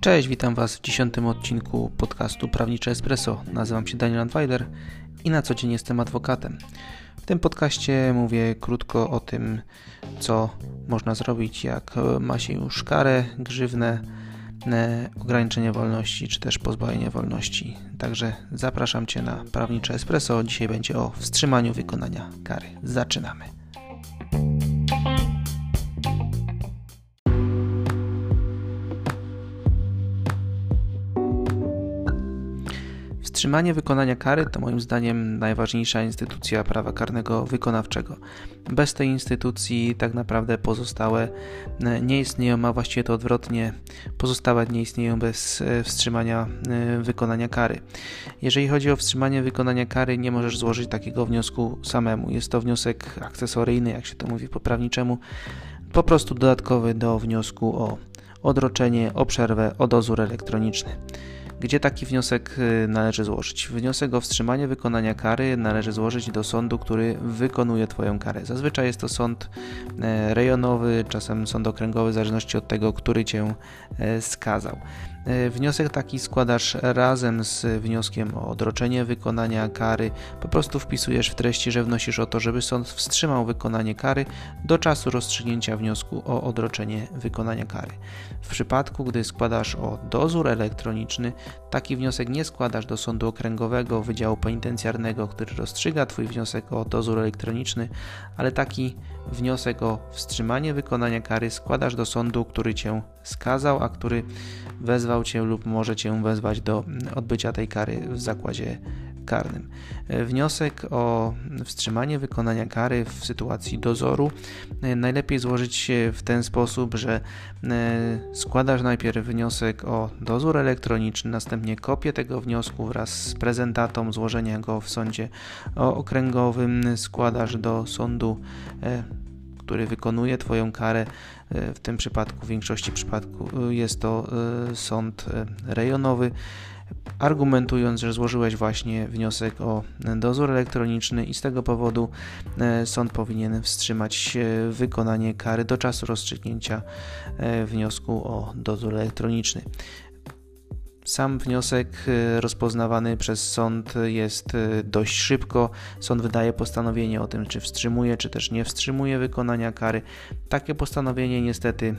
Cześć, witam Was w dziesiątym odcinku podcastu Prawnicze Espresso. Nazywam się Daniel Antweiler i na co dzień jestem adwokatem. W tym podcaście mówię krótko o tym, co można zrobić, jak ma się już karę, grzywnę, e, ograniczenie wolności, czy też pozbawienie wolności. Także zapraszam Cię na Prawnicze Espresso. Dzisiaj będzie o wstrzymaniu wykonania kary. Zaczynamy. you Wstrzymanie wykonania kary to moim zdaniem najważniejsza instytucja prawa karnego wykonawczego. Bez tej instytucji tak naprawdę pozostałe e, nie istnieją, a właściwie to odwrotnie, pozostałe nie istnieją bez e, wstrzymania e, wykonania kary. Jeżeli chodzi o wstrzymanie wykonania kary, nie możesz złożyć takiego wniosku samemu. Jest to wniosek akcesoryjny, jak się to mówi po prawniczemu, po prostu dodatkowy do wniosku o odroczenie, o przerwę, o dozór elektroniczny. Gdzie taki wniosek y, należy złożyć? Wniosek o wstrzymanie wykonania kary należy złożyć do sądu, który wykonuje Twoją karę. Zazwyczaj jest to sąd e, rejonowy, czasem sąd okręgowy, w zależności od tego, który Cię e, skazał. E, wniosek taki składasz razem z wnioskiem o odroczenie wykonania kary. Po prostu wpisujesz w treści, że wnosisz o to, żeby sąd wstrzymał wykonanie kary do czasu rozstrzygnięcia wniosku o odroczenie wykonania kary. W przypadku, gdy składasz o dozór elektroniczny, taki wniosek nie składasz do sądu okręgowego Wydziału Penitencjarnego, który rozstrzyga Twój wniosek o dozór elektroniczny, ale taki wniosek o wstrzymanie wykonania kary składasz do sądu, który Cię skazał, a który wezwał Cię lub może Cię wezwać do odbycia tej kary w zakładzie karnym. Wniosek o wstrzymanie wykonania kary w sytuacji dozoru e, najlepiej złożyć w ten sposób, że e, składasz najpierw wniosek o dozór elektroniczny, następnie kopię tego wniosku wraz z prezentatą złożenia go w sądzie okręgowym składasz do sądu e, który wykonuje Twoją karę. W tym przypadku, w większości przypadków jest to sąd rejonowy argumentując, że złożyłeś właśnie wniosek o dozór elektroniczny i z tego powodu e, sąd powinien wstrzymać e, wykonanie kary do czasu rozstrzygnięcia e, wniosku o dozór elektroniczny. Sam wniosek y, rozpoznawany przez sąd jest y, dość szybko. Sąd wydaje postanowienie o tym, czy wstrzymuje, czy też nie wstrzymuje wykonania kary. Takie postanowienie niestety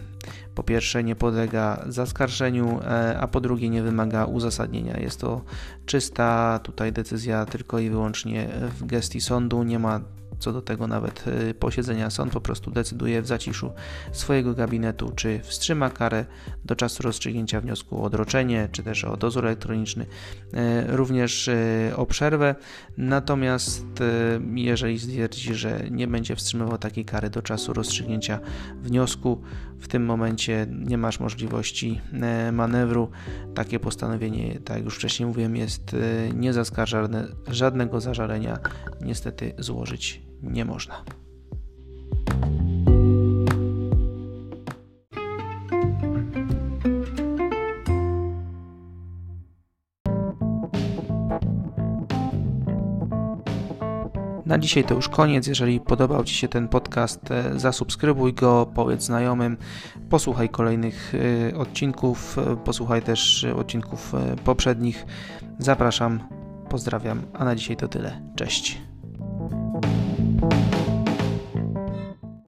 po pierwsze nie podlega zaskarżeniu, e, a po drugie nie wymaga uzasadnienia. Jest to czysta tutaj decyzja tylko i wyłącznie w gestii sądu. Nie ma co do tego nawet y, posiedzenia sąd po prostu decyduje w zaciszu swojego gabinetu, czy wstrzyma karę do czasu rozstrzygnięcia wniosku o odroczenie, czy też o dozór elektroniczny, y, również y, o przerwę. Natomiast jeżeli stwierdzi, że nie będzie wstrzymywał takiej kary do czasu rozstrzygnięcia wniosku, w tym momencie nie masz możliwości manewru. Takie postanowienie, tak jak już wcześniej mówiłem, jest niezaskarżalne, żadnego zażalenia niestety złożyć nie można. Na dzisiaj to już koniec. Jeżeli podobał Ci się ten podcast, e, zasubskrybuj go, powiedz znajomym, posłuchaj kolejnych e, odcinków, e, posłuchaj też odcinków poprzednich. Zapraszam, pozdrawiam, a na dzisiaj to tyle. Cześć.